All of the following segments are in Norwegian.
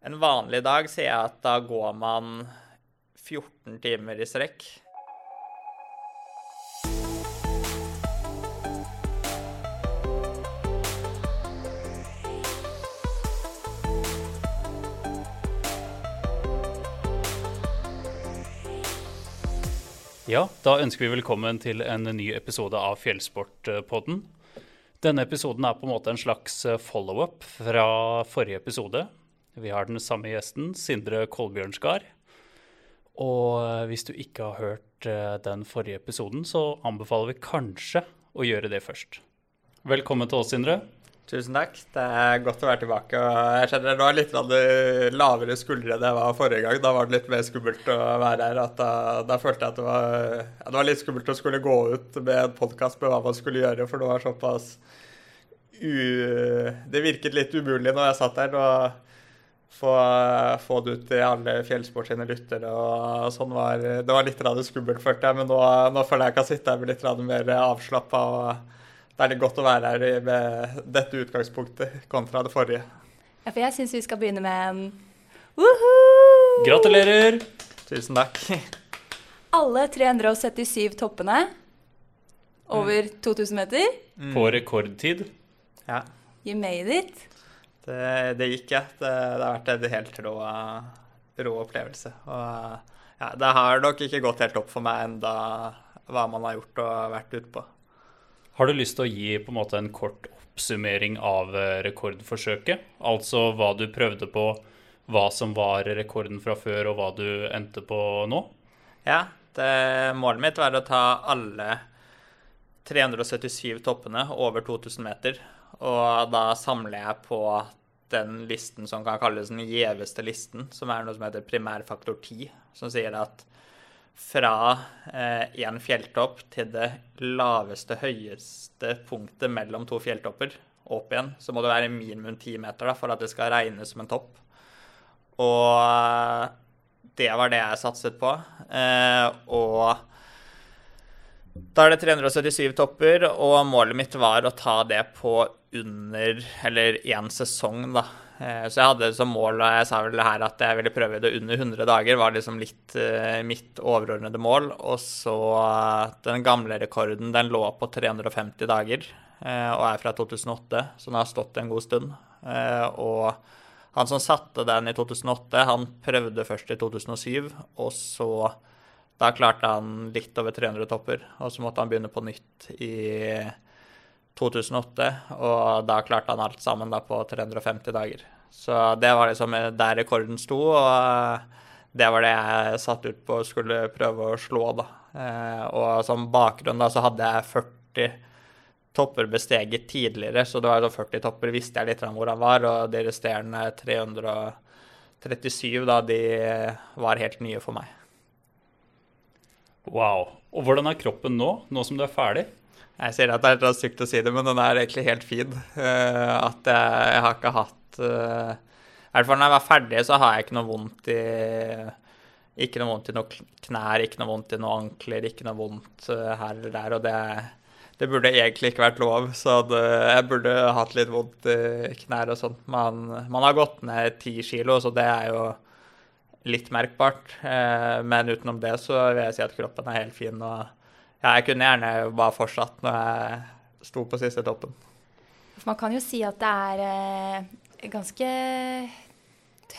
En vanlig dag sier jeg at da går man 14 timer i strekk. Ja, da ønsker vi velkommen til en ny episode av Fjellsportpodden. Denne episoden er på en måte en slags follow-up fra forrige episode. Vi har den samme gjesten, Sindre Kolbjørnskar. Og hvis du ikke har hørt eh, den forrige episoden, så anbefaler vi kanskje å gjøre det først. Velkommen til oss, Sindre. Tusen takk. Det er godt å være tilbake. og Jeg kjenner var litt lavere skuldre enn det var forrige gang. Da var det litt mer skummelt å være her. Da, da, følte jeg at det var, ja, det var, litt skummelt å skulle gå ut med en podkast med hva man skulle gjøre, for det var såpass u... Det virket litt umulig når jeg satt der. og få, få det ut til alle Fjellsport sine lyttere. og sånn var, Det var litt skummelt, følte jeg, men nå, nå føler jeg jeg kan sitte her med litt mer avslappa. Det er litt godt å være her med dette utgangspunktet kontra det forrige. Ja, for jeg syns vi skal begynne med en woohoo! Gratulerer! Tusen takk. Alle 377 toppene over 2000 meter. Mm. På rekordtid. Ja. You made it. Det, det gikk, ja. Det, det, har vært en helt rå, rå opplevelse. Og ja, det har nok ikke gått helt opp for meg enda hva man har gjort og vært ute på. Har du lyst til å gi på en måte en kort oppsummering av eh, rekordforsøket? Altså hva du prøvde på, hva som var rekorden fra før, og hva du endte på nå? Ja, det, målet mitt var å ta alle 377 toppene over 2000 meter. Og da samler jeg på den listen som kan kalles den gjeveste listen, som er noe som heter primærfaktor 10, som sier at fra eh, en fjelltopp til det laveste, høyeste punktet mellom to fjelltopper opp igjen, så må det være minimum ti meter da, for at det skal regnes som en topp. Og eh, det var det jeg satset på. Eh, og da er det 377 topper, og målet mitt var å ta det på under Eller én sesong, da. Eh, så jeg hadde som mål, og jeg sa vel her at jeg ville prøve det under 100 dager, var liksom litt uh, mitt overordnede mål. Og så uh, den gamle rekorden, den lå på 350 dager og er fra 2008, så den har stått en god stund. og han som satte den i 2008, han prøvde først i 2007, og så da klarte han litt over 300 topper, og så måtte han begynne på nytt i 2008, og da klarte han alt sammen da på 350 dager. Så det var liksom der rekorden sto, og det var det jeg satt ut på og skulle prøve å slå, da. Eh, og som bakgrunn da så hadde jeg 40 topper besteget tidligere, så det var 40 topper visste jeg litt om hvor han var, og de resterende 337 da, de var helt nye for meg. Wow. Og hvordan er kroppen nå, nå som du er ferdig? Jeg sier at det er litt stygt å si det, men den er egentlig helt fin. Uh, at jeg, jeg, har ikke hatt uh, I hvert fall når jeg var ferdig, så har jeg ikke noe vondt i Ikke noe vondt i noen knær, ikke noe vondt i noen ankler, ikke noe vondt uh, her eller der. Og det, det, burde egentlig ikke vært lov, så det, jeg burde hatt litt vondt i knær og sånt. Man, man, har gått ned ti kilo, så det er jo litt merkbart. men utenom det så vil jeg si at kroppen er helt fin. og ja, jeg kunne gjerne bare fortsatt når jeg sto på siste toppen. Man kan jo si at det er eh, ganske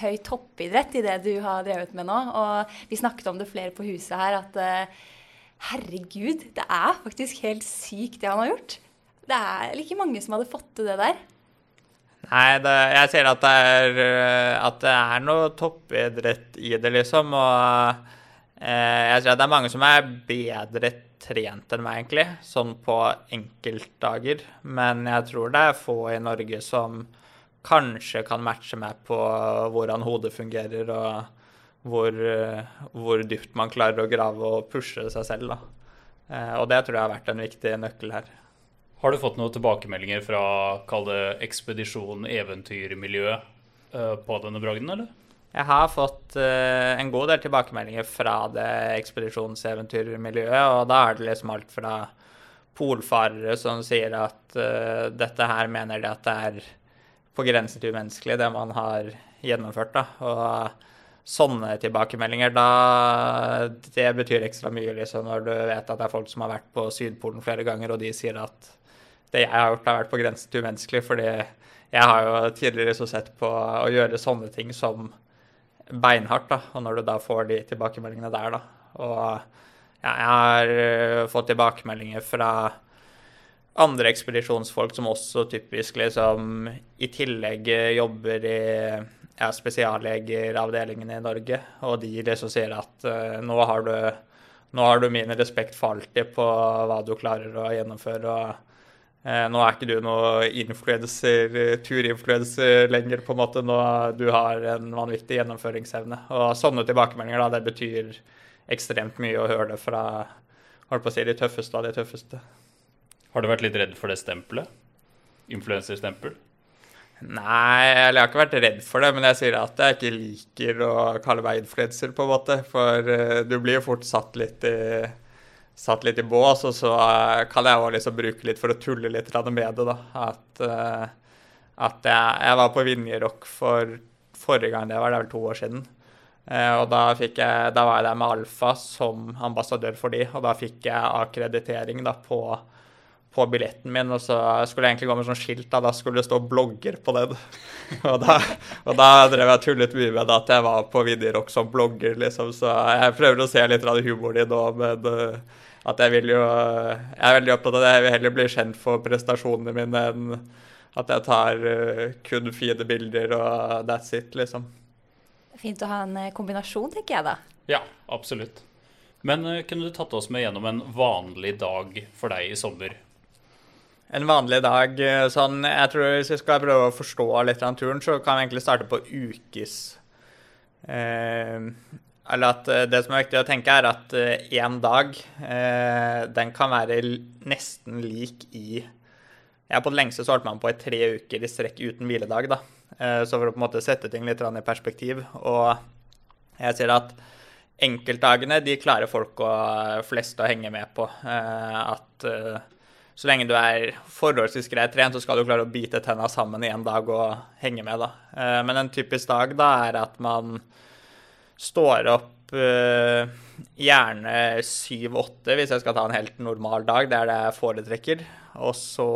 høy toppidrett i det du har drevet med nå. Og vi snakket om det flere på huset her, at eh, herregud, det er faktisk helt sykt det han har gjort. Det er ikke mange som hadde fått til det der. Nei, det, jeg sier at det, er, eh, at det er noe toppidrett i det, liksom. Og eh, jeg sier at det er mange som er bedre trent enn meg, egentlig, sånn på enkeltdager. Men jeg tror det er få i Norge som kanskje kan matche meg på hvordan hodet fungerer, og hvor, hvor dypt man klarer å grave og pushe seg selv. Da. Eh, og det tror jeg har vært en viktig nøkkel her. Har du fått noen tilbakemeldinger fra kall det ekspedisjon, eventyrmiljøet eh, på denne bragden, eller? Jeg har fått uh, en god del tilbakemeldinger fra det ekspedisjonseventyrmiljøet, og da er det liksom alt fra polfarere som sier at uh, dette her mener de at det er på grensen til umenneskelig, det man har gjennomført. da, og sånne tilbakemeldinger, da Det betyr ekstra mye, liksom, når du vet at det er folk som har vært på Sydpolen flere ganger, og de sier at det jeg har gjort, har vært på grensen til umenneskelig. Fordi jeg har jo tidligere så sett på å gjøre sånne ting som beinhardt, da. Og når du da får de tilbakemeldingene der, da. Og ja, jeg har uh, fått tilbakemeldinger fra andre ekspedisjonsfolk som også typisk liksom i tillegg jobber i ja, spesiallegeravdelingen i Norge, og de liksom sier at uh, nå, har du, nå har du min respekt for alltid på hva du klarer å gjennomføre. og nå er ikke du noe influenser, turinfluenser lenger, på en måte. Nå du har en vanvittig gjennomføringsevne. Og sånne tilbakemeldinger, da, det betyr ekstremt mye å høre det fra holdt på å si, de tøffeste av de tøffeste. Har du vært litt redd for det stempelet? Influenserstempel? Nei, jeg har ikke vært redd for det, men jeg sier at jeg ikke liker å kalle meg influenser, på en måte. For uh, du blir jo fort satt litt i, satt litt i bås, og så uh, kan jeg òg liksom bruke litt for å tulle litt med det, da. At, uh, at jeg, jeg, var på Vinjerock for forrige gang det var, det er vel to år siden. og da, jeg, da, var jeg der med Alfa som ambassadør for de, og da fikk jeg akkreditering da på på billetten min, og så skulle jeg egentlig gå med sånn skilt, da, da skulle det stå 'blogger' på den. og, da, og da drev jeg tullet mye med det at jeg var på Viderock som blogger, liksom. Så jeg prøver å se litt av humoren din nå, men at jeg vil jo Jeg er veldig opptatt av det. Jeg vil heller bli kjent for prestasjonene mine enn at jeg tar uh, kun fine bilder og that's it, liksom. Fint å ha en eh, kombinasjon, tenker jeg da. Ja, absolutt. Men uh, kunne du tatt oss med gjennom en vanlig dag for deg i sommer? en vanlig dag sånn Jeg tror hvis vi skal prøve å forstå litt av turen, så kan vi egentlig starte på ukes. Eller at eh, det som er viktig å tenke, er at én eh, dag eh, den kan være nesten lik i ja, På det lengste så holdt man på i tre uker i strekk uten hviledag. da. Så for å på en måte sette ting litt i perspektiv. Og jeg sier at enkeltdagene de klarer folk og flest å henge med på. at så lenge du er forholdsvis greit trent, så skal du klare å bite tenna sammen i en dag og henge med, da. Men en typisk dag da er at man står opp uh, gjerne syv-åtte, hvis jeg skal ta en helt normal dag. Det er det jeg foretrekker. Og så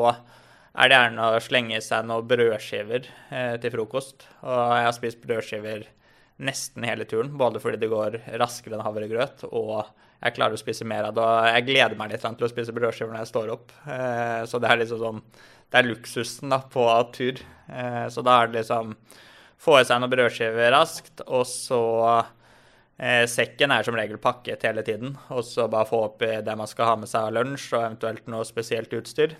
er det gjerne å slenge seg noen brødskiver uh, til frokost. Og jeg har spist brødskiver nesten hele turen, både fordi det går raskere enn havregrøt og jeg klarer å spise mer av det. Og jeg gleder meg litt til å spise brødskiver når jeg står opp. Eh, så det er liksom sånn Det er luksusen da, på tur. Så da er det liksom Få i seg noen brødskiver raskt, og så eh, Sekken er som regel pakket hele tiden. Og så bare få oppi det man skal ha med seg av lunsj, og eventuelt noe spesielt utstyr.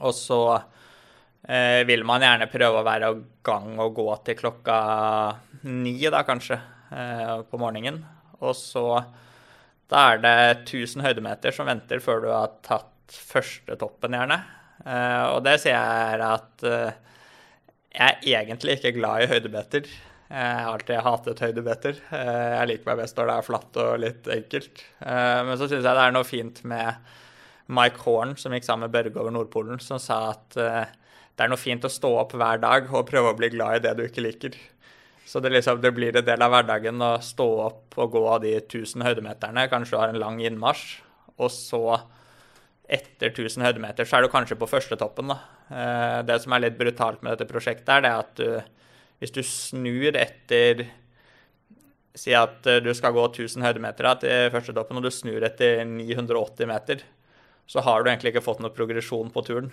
Og så eh, vil man gjerne prøve å være i gang og gå til klokka ni, da kanskje, eh, på morgenen. Og så da er det 1000 høydemeter som venter før du har tatt første toppen, gjerne. Eh, og det sier jeg at uh, jeg er egentlig ikke glad i høydebeter. Jeg har alltid hatet høydemeter. Uh, jeg liker meg best når det er flatt og litt enkelt. men så syns jeg det er noe fint med Mike Horn, som gikk sammen med Børge over Nordpolen, som sa at det er noe fint å stå opp hver dag og prøve å bli glad i det du ikke liker. Så det, liksom, det, blir en del av hverdagen å stå opp og gå av de 1000 høydemeterne. Kanskje du har en lang innmarsj, og så etter 1000 høydemeter så er du kanskje på førstetoppen. da. det som er litt brutalt med dette prosjektet, er det at du, hvis du snur etter Si at du skal gå 1000 høydemeter til førstetoppen, og du snur etter 980 meter, så har du egentlig ikke fått noe progresjon på turen.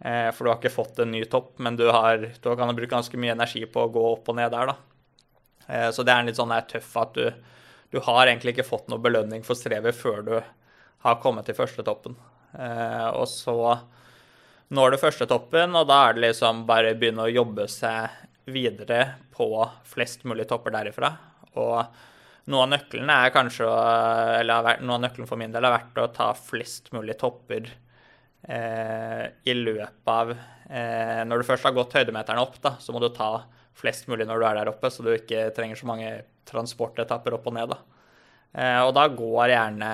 Eh, for du har ikke fått en ny topp, men du har, du kan bruke ganske mye energi på å gå opp og ned der. da. Eh, så det er litt sånn tøff at du, du har egentlig ikke fått noe belønning for strevet før du har kommet til førstetoppen. Eh, og så når du førstetoppen, og da er det liksom bare begynne å jobbe seg videre på flest mulig topper derifra. Og noe av nøkkelen er kanskje, eller noe av nøkkelen for min del har vært å ta flest mulig topper eh, i løpet av eh, Når du først har gått høydemeterne opp, da, så må du ta flest mulig når du er der oppe, så du ikke trenger så mange transportetapper opp og ned. Da. Eh, og da går gjerne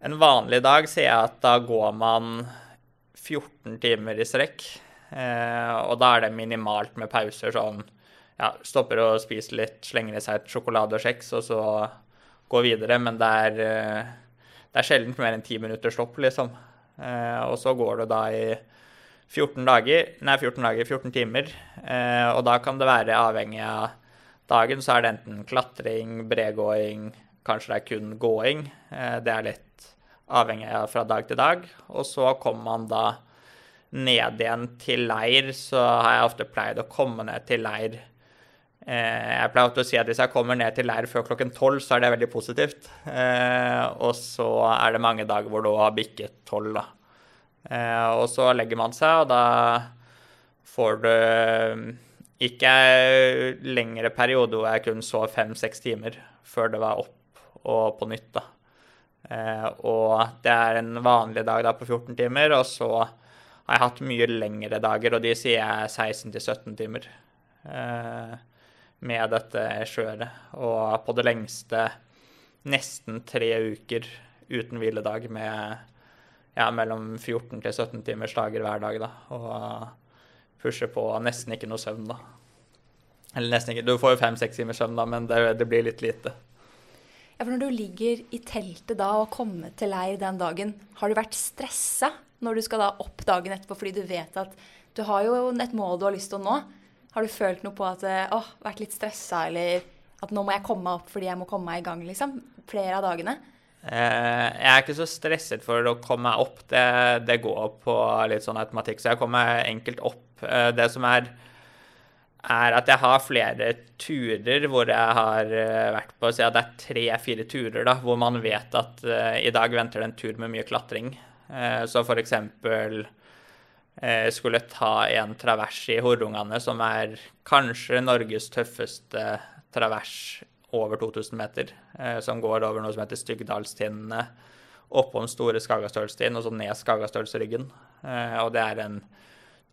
En vanlig dag sier jeg at da går man 14 timer i strekk. Eh, og da er det minimalt med pauser. sånn ja, Stopper og spiser litt, slenger i seg et sjokolade og kjeks, og så går videre. Men det er, eh, det er sjelden mer enn ti minutter stopp, liksom. Eh, og så går det da i 14 dager, nei 14 dager, 14 timer. Og da kan det være avhengig av dagen, så er det enten klatring, bredgåing, kanskje det er kun gåing. Det er litt avhengig av fra dag til dag. Og så kommer man da ned igjen til leir, så har jeg ofte pleid å komme ned til leir. Eh, jeg pleier ofte å si at hvis jeg kommer ned til leir før klokken tolv, så er det veldig positivt. Eh, og så er det mange dager hvor du har bikket tolv, da. Og så legger man seg, og da får du ikke lengre periode hvor jeg kun sov fem-seks timer før det var opp og på nytt, da. Og det er en vanlig dag da på 14 timer, og så har jeg hatt mye lengre dager, og de sier jeg 16-17 timer eh, med dette skjøret. Og på det lengste nesten tre uker uten hviledag med ja, mellom 14 til 17 timers dager hver dag, da. Og pusher på nesten ikke noe søvn, da. Eller nesten ikke. Du får jo fem-seks timers søvn, da, men det, det, blir litt lite. Ja, for Når du ligger i teltet da og kommer til leir den dagen, har du vært stressa når du skal da opp dagen etterpå fordi du vet at du har jo et mål du har lyst til å nå. Har du følt noe på at eh, åh, vært litt stressa, eller at nå må jeg komme meg opp fordi jeg må komme meg i gang, liksom? Flere av dagene? Eh, jeg er ikke så stresset for å komme meg opp. Det, det går på litt sånn automatikk, så jeg kommer enkelt opp. Eh, det som er er at jeg har flere turer hvor jeg har vært på Så det er tre-fire turer da, hvor man vet at uh, i dag venter det en tur med mye klatring. Uh, så f.eks. uh, skulle ta en travers i Horungane, som er kanskje Norges tøffeste travers over 2000 meter, eh, som går over noe som heter Styggdalstinnene, oppom Store Skagastølstind og så ned Skagastølsryggen. Og det er en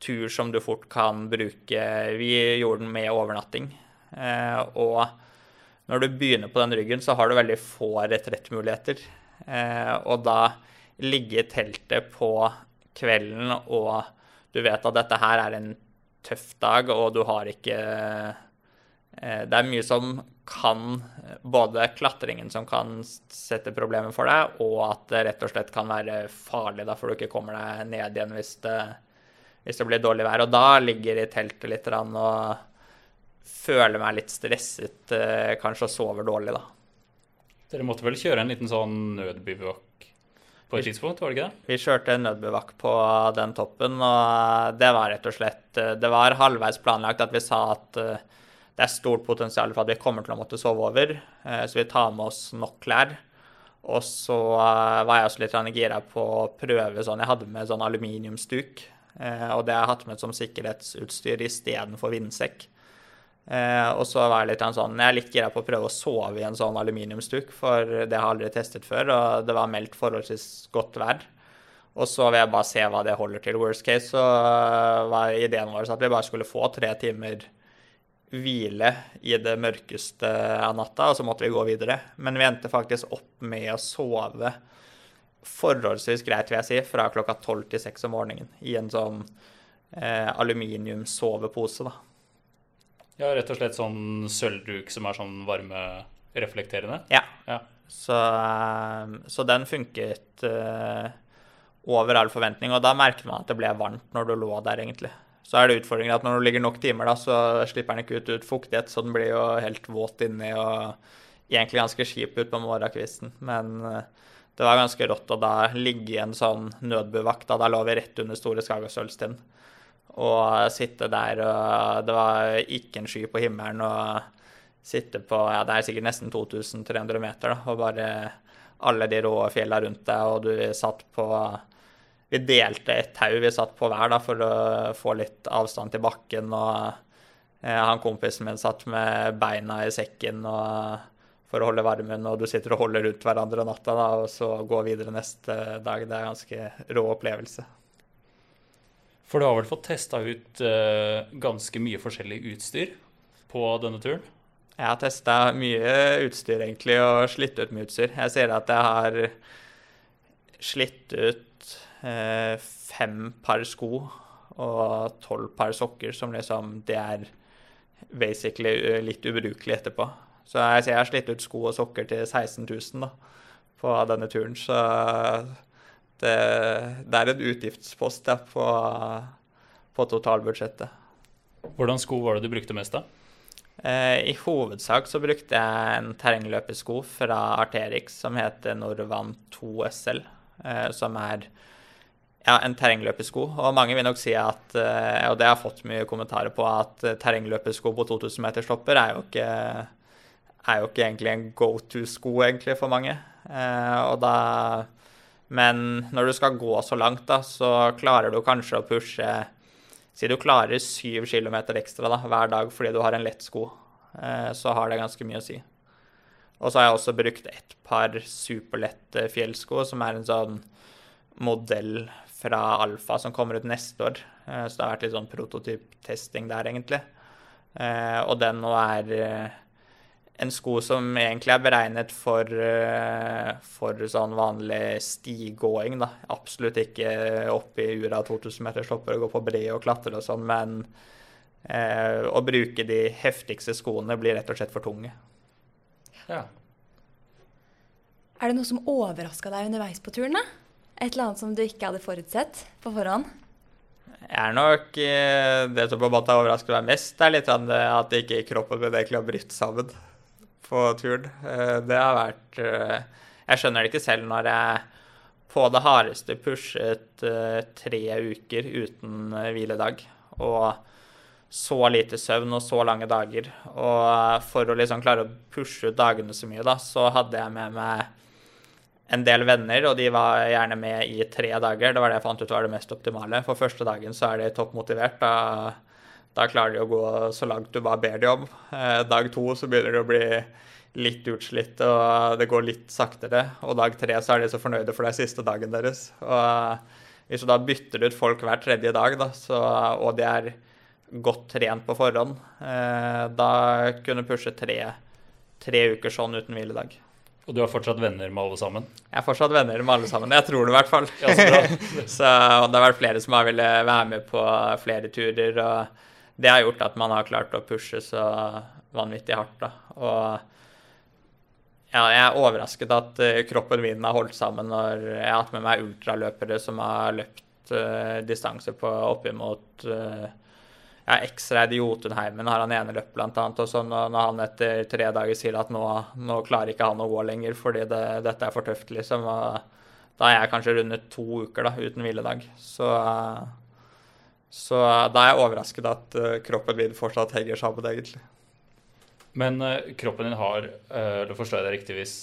tur som du fort kan bruke Vi gjorde den med overnatting. Og når du begynner på den ryggen, så har du veldig få retrettmuligheter. Og da ligge i teltet på kvelden, og du vet at dette her er en tøff dag, og du har ikke eh, Det er mye som kan Både klatringen som kan sette problemer for deg, og at det rett og slett kan være farlig, da, for du ikke kommer deg ned igjen hvis det, hvis det blir dårlig vær. Og da ligger jeg i teltet litt og føler meg litt stresset, eh, kanskje og sover dårlig, da. Dere måtte vel kjøre en liten sånn nødbivåk på et tidspunkt, var det ikke det? Vi kjørte en nødbevakt på den toppen, og det var rett og slett Det var halvveis planlagt at vi sa at eh, det er stort potensial for at vi kommer til å måtte sove over, eh, så vi tar med oss nok klær. Og så eh, var jeg også litt gira på å prøve sånn Jeg hadde med sånn aluminiumsduk, og det har jeg hatt med som sikkerhetsutstyr istedenfor vindsekk. Eh, og så var jeg litt sånn Jeg er litt gira på å prøve å sove i en sånn aluminiumsduk, for det har jeg aldri testet før, og det var meldt forholdsvis godt vær. Og så vil jeg bare se hva det holder til. Worst case så var ideen vår at vi bare skulle få tre timer hvile i det mørkeste av natta, og så måtte vi gå videre. Men vi endte faktisk opp med å sove forholdsvis greit, vil jeg si, fra klokka tolv til seks om morgenen i en sånn eh, aluminiumssovepose, da. Ja, rett og slett sånn sølvduk som er sånn varmereflekterende? Ja. ja. Så, eh, så, den funket uh, over all forventning. Og da merket man at det ble varmt når du lå der, egentlig. Så er det utfordringen at når du ligger nok timer, da, så slipper den ikke ut, ut fuktighet, så den blir jo helt våt inni og egentlig ganske skip ut på morgenkvisten. Men uh, det var ganske rått å da ligge i en sånn nødbevakt. Da, da lå vi rett under Store Skagastølstind og sitte der, og det var ikke en sky på himmelen, og sitte på Ja, det er sikkert nesten 2300 meter, da, og bare alle de rå fjella rundt deg, og du satt på Vi delte et tau vi satt på hver da, for å få litt avstand til bakken, og eh, han kompisen min satt med beina i sekken og for å holde varmen, og du sitter og holder rundt hverandre natta, da, og så gå videre neste dag. Det er en ganske rå opplevelse. For du har vel fått testa ut uh, ganske mye forskjellig utstyr på denne turen? Jeg har testa mye utstyr, egentlig, og slitt ut med utstyr. Jeg ser at jeg har slitt ut uh, fem par sko og tolv par sokker som liksom Det er basically uh, litt ubrukelig etterpå. Så jeg, jeg har slitt ut sko og sokker til 16 000 da, på denne turen. Så det, det er en utgiftspost ja, på, på totalbudsjettet. Hvordan sko var det du brukte mest, da? Eh, I hovedsak så brukte jeg en terrengløpesko fra Arterix som heter Norvan 2 SL, eh, som er ja, en terrengløpesko. Og mange vil nok si at, eh, og det har jeg fått mye kommentarer på, at terrengløpesko på 2000 meter stopper er jo ikke, er jo ikke egentlig en go to-sko egentlig for mange. Og da men når du skal gå så langt, da, så klarer du kanskje å pushe Si du klarer syv kilometer ekstra da, hver dag fordi du har en lett sko. Eh, så har det ganske mye å si. Og så har jeg også brukt et par superlette fjellsko, som er en sånn modell fra Alfa som kommer ut neste år. Eh, så det har vært litt sånn prototyptesting der, egentlig. Eh, og den nå er en sko som egentlig er beregnet for, eh, for sånn vanlig stigåing. da. Absolutt ikke opp i ura 2000 meter stopper og gå på bre og klatre og sånn, men eh, å bruke de heftigste skoene blir rett og slett for tunge. Ja. Er det noe som overraska deg underveis på turen? da? Et eller annet som du ikke hadde forutsett på forhånd? Jeg er nok eh, Det som på en måte har overrasket meg mest, er litt at ikke kroppen min egentlig har brytt sammen på turen. Eh, det har vært eh, Jeg skjønner det ikke selv når jeg på det hardeste pushet eh, tre uker uten hviledag. Og så lite søvn og så lange dager. Og for å liksom klare å pushe ut dagene så mye, da, så hadde jeg med meg en del venner, og de var gjerne med i tre dager. Det var det jeg fant ut var det mest optimale. For første dagen så er de toppmotivert. Da da klarer de å gå så langt du bare ber de om. Eh, dag to så begynner de å bli litt utslitt, og det går litt saktere. Og dag tre så er de så fornøyde for det er siste dagen deres. Og eh, hvis du da bytter ut folk hver tredje dag, da, så, og de er godt trent på forhånd, eh, da kunne du pushe tre, tre uker sånn uten hviledag. Og du har fortsatt venner med alle sammen? Jeg har fortsatt venner med alle sammen. Jeg tror det, i hvert fall. Ja, så, så det har vært flere som har villet være med på flere turer. og det har gjort at man har klart å pushe så vanvittig hardt. Da. Og ja, jeg er overrasket at uh, kroppen min har holdt sammen når jeg har hatt med meg ultraløpere som har løpt uh, distanse på oppimot uh, ja, X-Raid Jotunheimen har han ene løpt, blant annet. Og så når, han etter tre dager sier at nå, nå klarer ikke han å gå lenger fordi det, dette er for tøft, liksom. Og da er jeg kanskje rundet to uker da, uten hviledag. Så uh, så da er jeg overrasket at uh, kroppen min fortsatt henger sammen, egentlig. Men uh, kroppen din har uh, forstår jeg det riktig hvis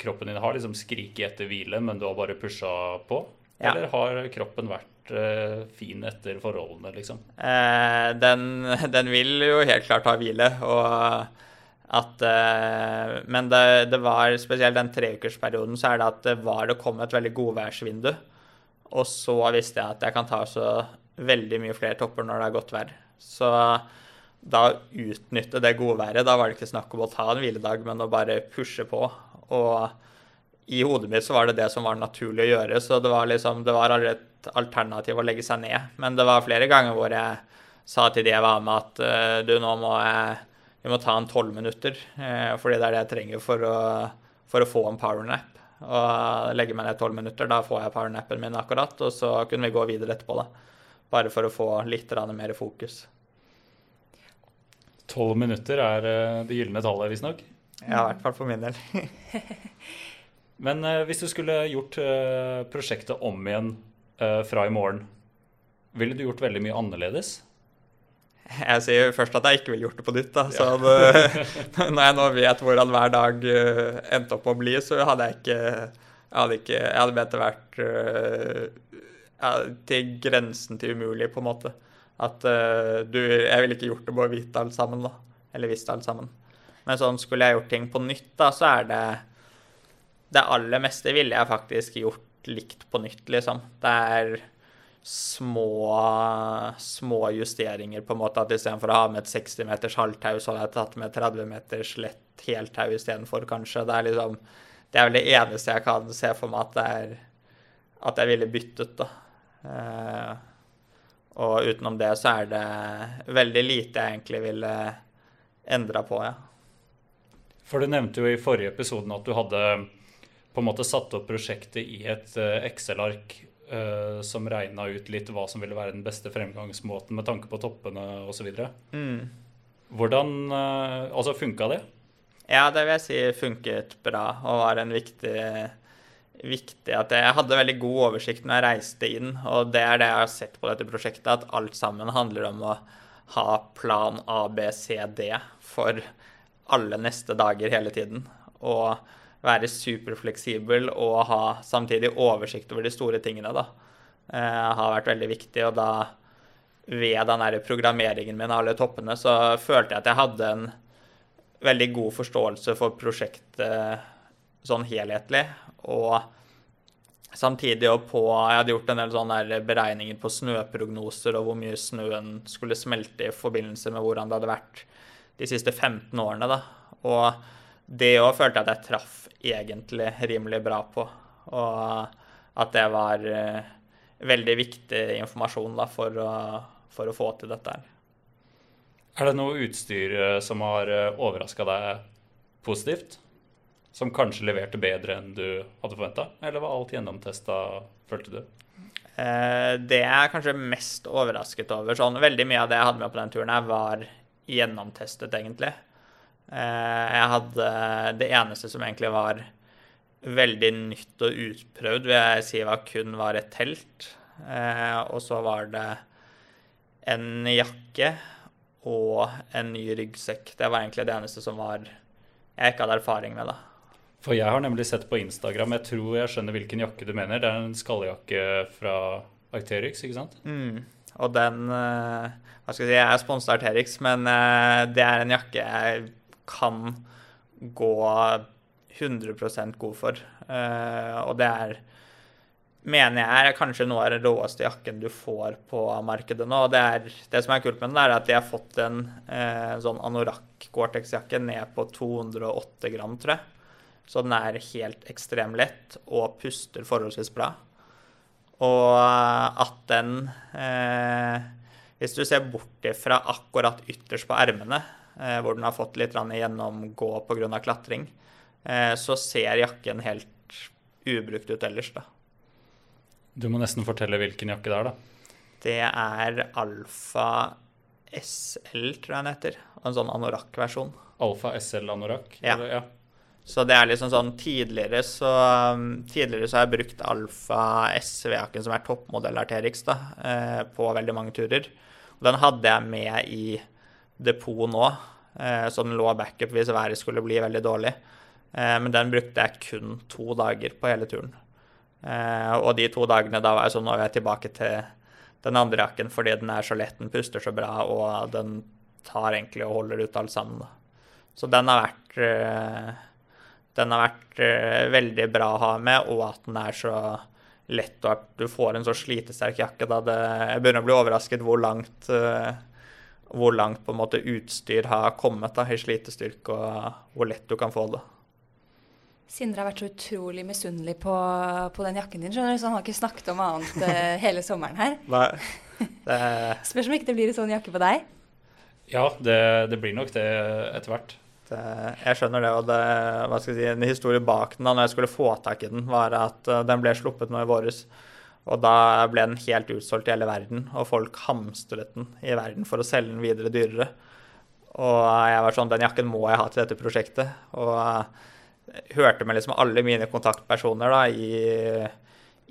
kroppen din har liksom skriket etter hvile, men du har bare pusha på? Ja. Eller har kroppen vært fin etter forholdene, liksom? Den, den, vil jo helt klart ha hvile. og at, men det, det, var spesielt den treukersperioden så er det at det var det kom et veldig godværsvindu. Og så visste jeg at jeg kan ta så veldig mye flere topper når det er godt vær. Så da utnytte det godværet. Da var det ikke snakk om å ta en hviledag, men å bare pushe på. Og i hodet mitt så var det det som var naturlig å gjøre, så det var liksom, det var aldri et alternativ å legge seg ned. Men det var flere ganger hvor jeg sa til de jeg var med at eh, du, nå må jeg vi må ta en tolv minutter, eh, fordi det er det jeg trenger for å, for å få en powernap. Og legge meg ned tolv minutter, da får jeg powernappen min akkurat, og så kunne vi gå videre etterpå, da. Bare for å få litt mer fokus. Tolv minutter er eh, det gylne tallet, visstnok? Ja, i hvert fall for min del. Men uh, hvis du skulle gjort uh, prosjektet om igjen fra i morgen, ville du gjort veldig mye annerledes? Jeg sier først at jeg ikke ville gjort det på nytt. Da. Så ja. når jeg nå vet hvordan hver dag endte opp å bli, så hadde jeg ikke Jeg hadde, ikke, jeg hadde vært til grensen til umulig, på en måte. At uh, du Jeg ville ikke gjort det bare vite alt sammen, da. Eller visst alt sammen. Men sånn skulle jeg gjort ting på nytt, da, så er det Det aller meste ville jeg faktisk gjort likt på nytt, liksom. Det er små, små justeringer, på en måte. At istedenfor å ha med et 60 meters halvtau, så hadde jeg tatt med 30 meters lett heltau istedenfor, kanskje. Det er liksom Det er vel det eneste jeg kan se for meg at det er At jeg ville byttet, da. Eh, Og utenom det så er det veldig lite jeg egentlig ville endra på, ja. For du nevnte jo i forrige episoden at du hadde på en måte satt opp prosjektet i et eh, Excel-ark uh, som regna ut litt hva som ville være den beste fremgangsmåten med tanke på toppene osv. Mm. Hvordan uh, Altså, funka det? Ja, det vil jeg si funket bra og var en viktig viktig at jeg hadde veldig god oversikt når jeg reiste inn, og det er det jeg har sett på dette prosjektet, at alt sammen handler om å ha plan A, B, C, D for alle neste dager hele tiden. Og være superfleksibel og ha samtidig oversikt over de store tingene, da. Eh, har vært veldig viktig. Og da, ved den der programmeringen min av alle toppene, så følte jeg at jeg hadde en veldig god forståelse for prosjektet sånn helhetlig. Og samtidig og på Jeg hadde gjort en del sånne beregninger på snøprognoser og hvor mye snøen skulle smelte i forbindelse med hvordan det hadde vært de siste 15 årene. da. Og det òg følte jeg at jeg traff egentlig rimelig bra på. Og at det var uh, veldig viktig informasjon da, for, å, for å få til dette her. Er det noe utstyr eh, som har eh, overraska deg positivt? Som kanskje leverte bedre enn du hadde forventa? Eller var alt gjennomtesta, følte du? Eh, det jeg er kanskje mest overrasket over sånn, Veldig mye av det jeg hadde med på den turen, her var gjennomtestet, egentlig. Eh, jeg hadde Det eneste som egentlig var veldig nytt og utprøvd, vil jeg si var kun var et telt. Eh, og så var det en jakke og en ny ryggsekk. Det var egentlig det eneste som var jeg ikke hadde erfaring med. da. For jeg har nemlig sett på Instagram, jeg tror jeg skjønner hvilken jakke du mener. Det er en skalljakke fra Arcterix, ikke sant? Mm. Og den Hva skal jeg si, jeg er sponset av Arcterix, men det er en jakke jeg kan gå 100% god for. Uh, og det er mener jeg er kanskje noe av den råeste jakken du får på markedet nå. Det, er, det som er kult med den, er at de har fått en eh, sånn anorakk Gore-Tex-jakke ned på 208 gram, tror jeg. Så den er helt ekstremt lett og puster forholdsvis bra. Og at den eh, Hvis du ser bort fra akkurat ytterst på ermene, Eh, hvor den har fått litt gjennomgå pga. klatring, eh, så ser jakken helt ubrukt ut ellers, da. Du må nesten fortelle hvilken jakke det er, da. Det er Alfa SL, tror jeg den heter. En sånn anorakk-versjon. Alfa SL anorakk? Ja. ja. Så det er liksom sånn Tidligere så, tidligere så har jeg brukt Alfa SV-jakken, som er toppmodell Arterix, da, eh, på veldig mange turer. Og den hadde jeg med i depot nå, eh, så den lå backup hvis været skulle bli veldig dårlig. Eh, men den brukte jeg kun to dager på hele turen. Og de to dagene da var jeg sånn Nå er jeg tilbake til den andre jakken fordi den er så lett, den puster så bra, og den tar egentlig og holder ut alt sammen. Så den har vært den har vært veldig bra å ha med, og at den er så lett, og at du får en så slitesterk jakke. Da det, jeg begynner å bli overrasket hvor langt hvor langt på en måte utstyr har kommet da, i slitestyrke, og hvor lett du kan få det. Sindre har vært så utrolig misunnelig på, på, den jakken din, skjønner du, så han har ikke snakket om annet uh, hele sommeren her. Nei, det... Spørs om ikke det blir en sånn jakke på deg? Ja, det, det blir nok det etter hvert. Det, jeg skjønner det, og det, hva skal jeg si, en historie bak den da når jeg skulle få tak i den, var at uh, den ble sluppet nå i våres. Og da ble den helt utsolgt i hele verden, og folk hamstret den i verden for å selge den videre dyrere. Og jeg var sånn Den jakken må jeg ha til dette prosjektet. Og jeg hørte med liksom alle mine kontaktpersoner da, i,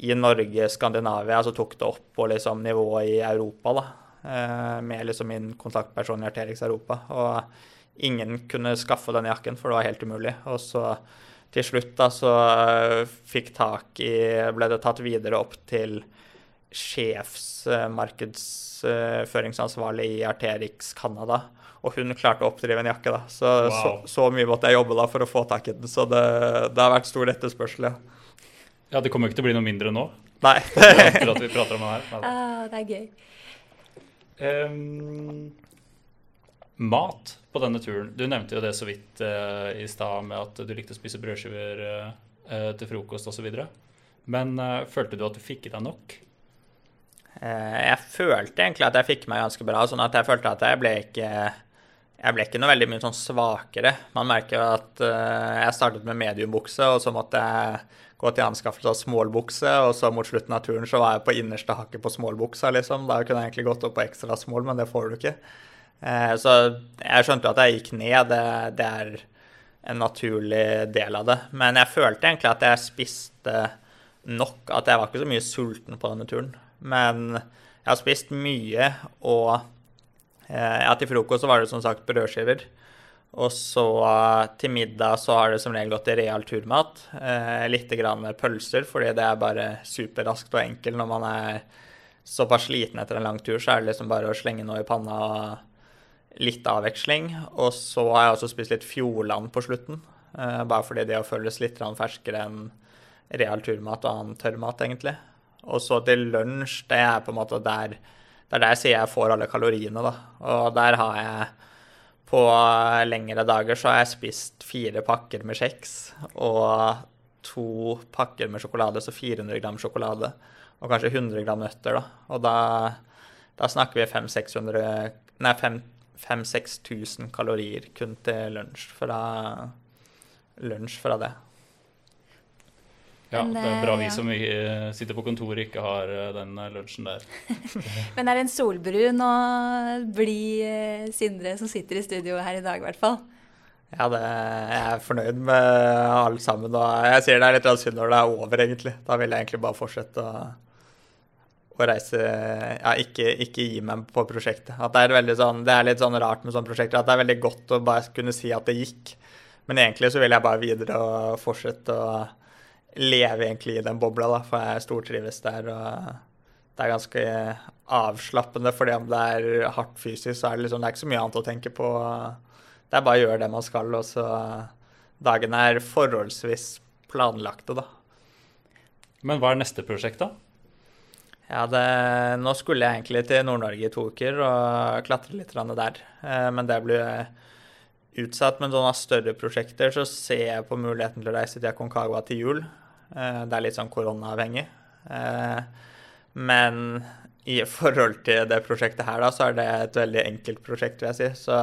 i Norge, Skandinavia, så tok det opp på liksom nivået i Europa, da. Eh, med liksom min kontaktperson i Arterix Europa. Og ingen kunne skaffe den jakken, for det var helt umulig. Og så til slutt da, så eh, fikk tak i Ble det tatt videre opp til sjefsmarkedsføringsansvarlig i Arterix Canada. Og hun klarte å oppdrive en jakke, da. Så, wow. så, så, mye måtte jeg jobbe da for å få tak i den. Så det, det har vært stor etterspørsel, ja. Ja, det kommer jo ikke til å bli noe mindre nå? Nei. Prater om det her. Ah, det er gøy. Um, mat på denne turen. Du nevnte jo det så vidt uh, i stad med at du likte å spise brødskiver uh, til frokost osv. Men uh, følte du at du fikk i deg nok? Jeg følte egentlig at jeg fikk meg ganske bra, sånn at jeg følte at jeg ble ikke jeg ble ikke noe veldig mye sånn svakere. Man merker jo at jeg startet med mediumbukse, og så måtte jeg gå til anskaffelse av smålbukse, og så mot slutten av turen så var jeg på innerste hakket på smålbuksa, liksom. Da kunne jeg egentlig gått opp på ekstra smål, men det får du ikke. Uh, så jeg skjønte jo at jeg gikk ned. Det, det, er en naturlig del av det. Men jeg følte egentlig at jeg spiste nok, at jeg var ikke så mye sulten på denne turen. Men jeg har spist mye, og eh, ja, til frokost så var det som sagt brødskiver. Og så eh, til middag så har det som regel gått i real turmat. Eh, litt grann pølser, fordi det er bare superraskt og enkelt når man er såpass sliten etter en lang tur, så er det liksom bare å slenge noe i panna og litt avveksling. Og så har jeg også spist litt Fjordland på slutten, eh, bare fordi det føles litt ferskere enn real turmat og annen tørrmat, egentlig. Og så til lunsj, det er på en måte der Det er der jeg sier jeg får alle kaloriene, da. Og der har jeg På lengre dager så har jeg spist fire pakker med kjeks og to pakker med sjokolade, så 400 gram sjokolade. Og kanskje 100 gram nøtter, da. Og da, da snakker vi 500-600 Nei, 5000-6000 kalorier kun til lunsj fra, lunsj fra det. Ja, det er bra vi som eh, sitter på kontoret ikke har eh, den eh, lunsjen der. Men det er en solbrun og blid Sindre som sitter i studio her i dag, i hvert fall. Ja, det, jeg er fornøyd med alle sammen. Og jeg sier det er litt synd når det er over, egentlig. Da vil jeg egentlig bare fortsette å, å reise Ja, ikke, ikke, gi meg på prosjektet. At det, er sånn, det er litt sånn rart med sånne prosjekter at det er veldig godt å bare kunne si at det gikk. Men egentlig så vil jeg bare videre og fortsette å leve egentlig i den bobla, da, for jeg stortrives der. og Det er ganske avslappende, fordi om det er hardt fysisk, så er det, liksom, det er ikke så mye annet å tenke på. Det er bare å gjøre det man skal, og så Dagene er forholdsvis planlagte, da. Men hva er neste prosjekt, da? Ja, det, Nå skulle jeg egentlig til Nord-Norge i to uker og klatre litt der. Eh, men det blir utsatt. Men sånne større prosjekter så ser jeg på muligheten til å reise til Aconcagua til jul. Eh, det er litt sånn koronaavhengig. Eh, men i forhold til det prosjektet her, da, så er det et veldig enkelt prosjekt, vil jeg si. Så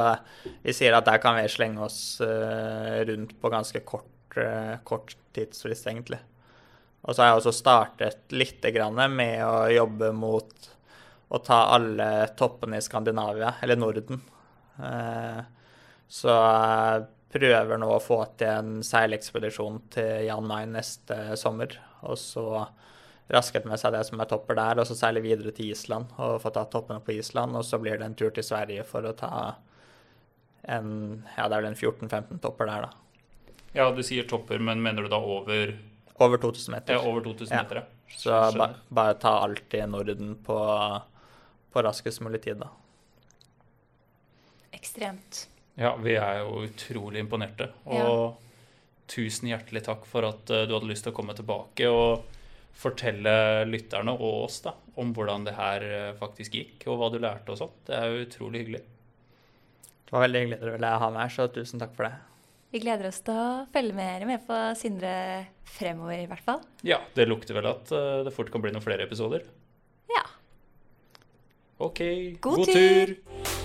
vi sier at der kan vi slenge oss rundt på ganske kort, kort tidsfrist, egentlig. Og så har jeg også startet litt med å jobbe mot å ta alle toppene i Skandinavia, eller Norden. Så jeg prøver nå å få til en seilekspedisjon til Jan Mayen neste sommer. Og så rasket med seg det som er topper der, og så seile videre til Island og få tatt toppene på Island. Og så blir det en tur til Sverige for å ta en Ja, en 14-15 topper der, da. Ja, du sier topper, men mener du da over Over 2000 meter. Ja, over 2000 meter, ja. Så ba, bare ta alt i Norden på, på raskest mulig tid, da. Ekstremt. Ja, vi er jo utrolig imponerte. Og ja. tusen hjertelig takk for at uh, du hadde lyst til å komme tilbake og fortelle lytterne og oss da, om hvordan det her uh, faktisk gikk, og hva du lærte og sånt. Det er jo utrolig hyggelig. Det var veldig hyggelig at du ville ha meg her, så tusen takk for det. Vi gleder oss til å følge med, med på Sindre fremover, i hvert fall. Ja, det lukter vel at uh, det fort kan bli noen flere episoder. Ja. OK. God, God tur. tur.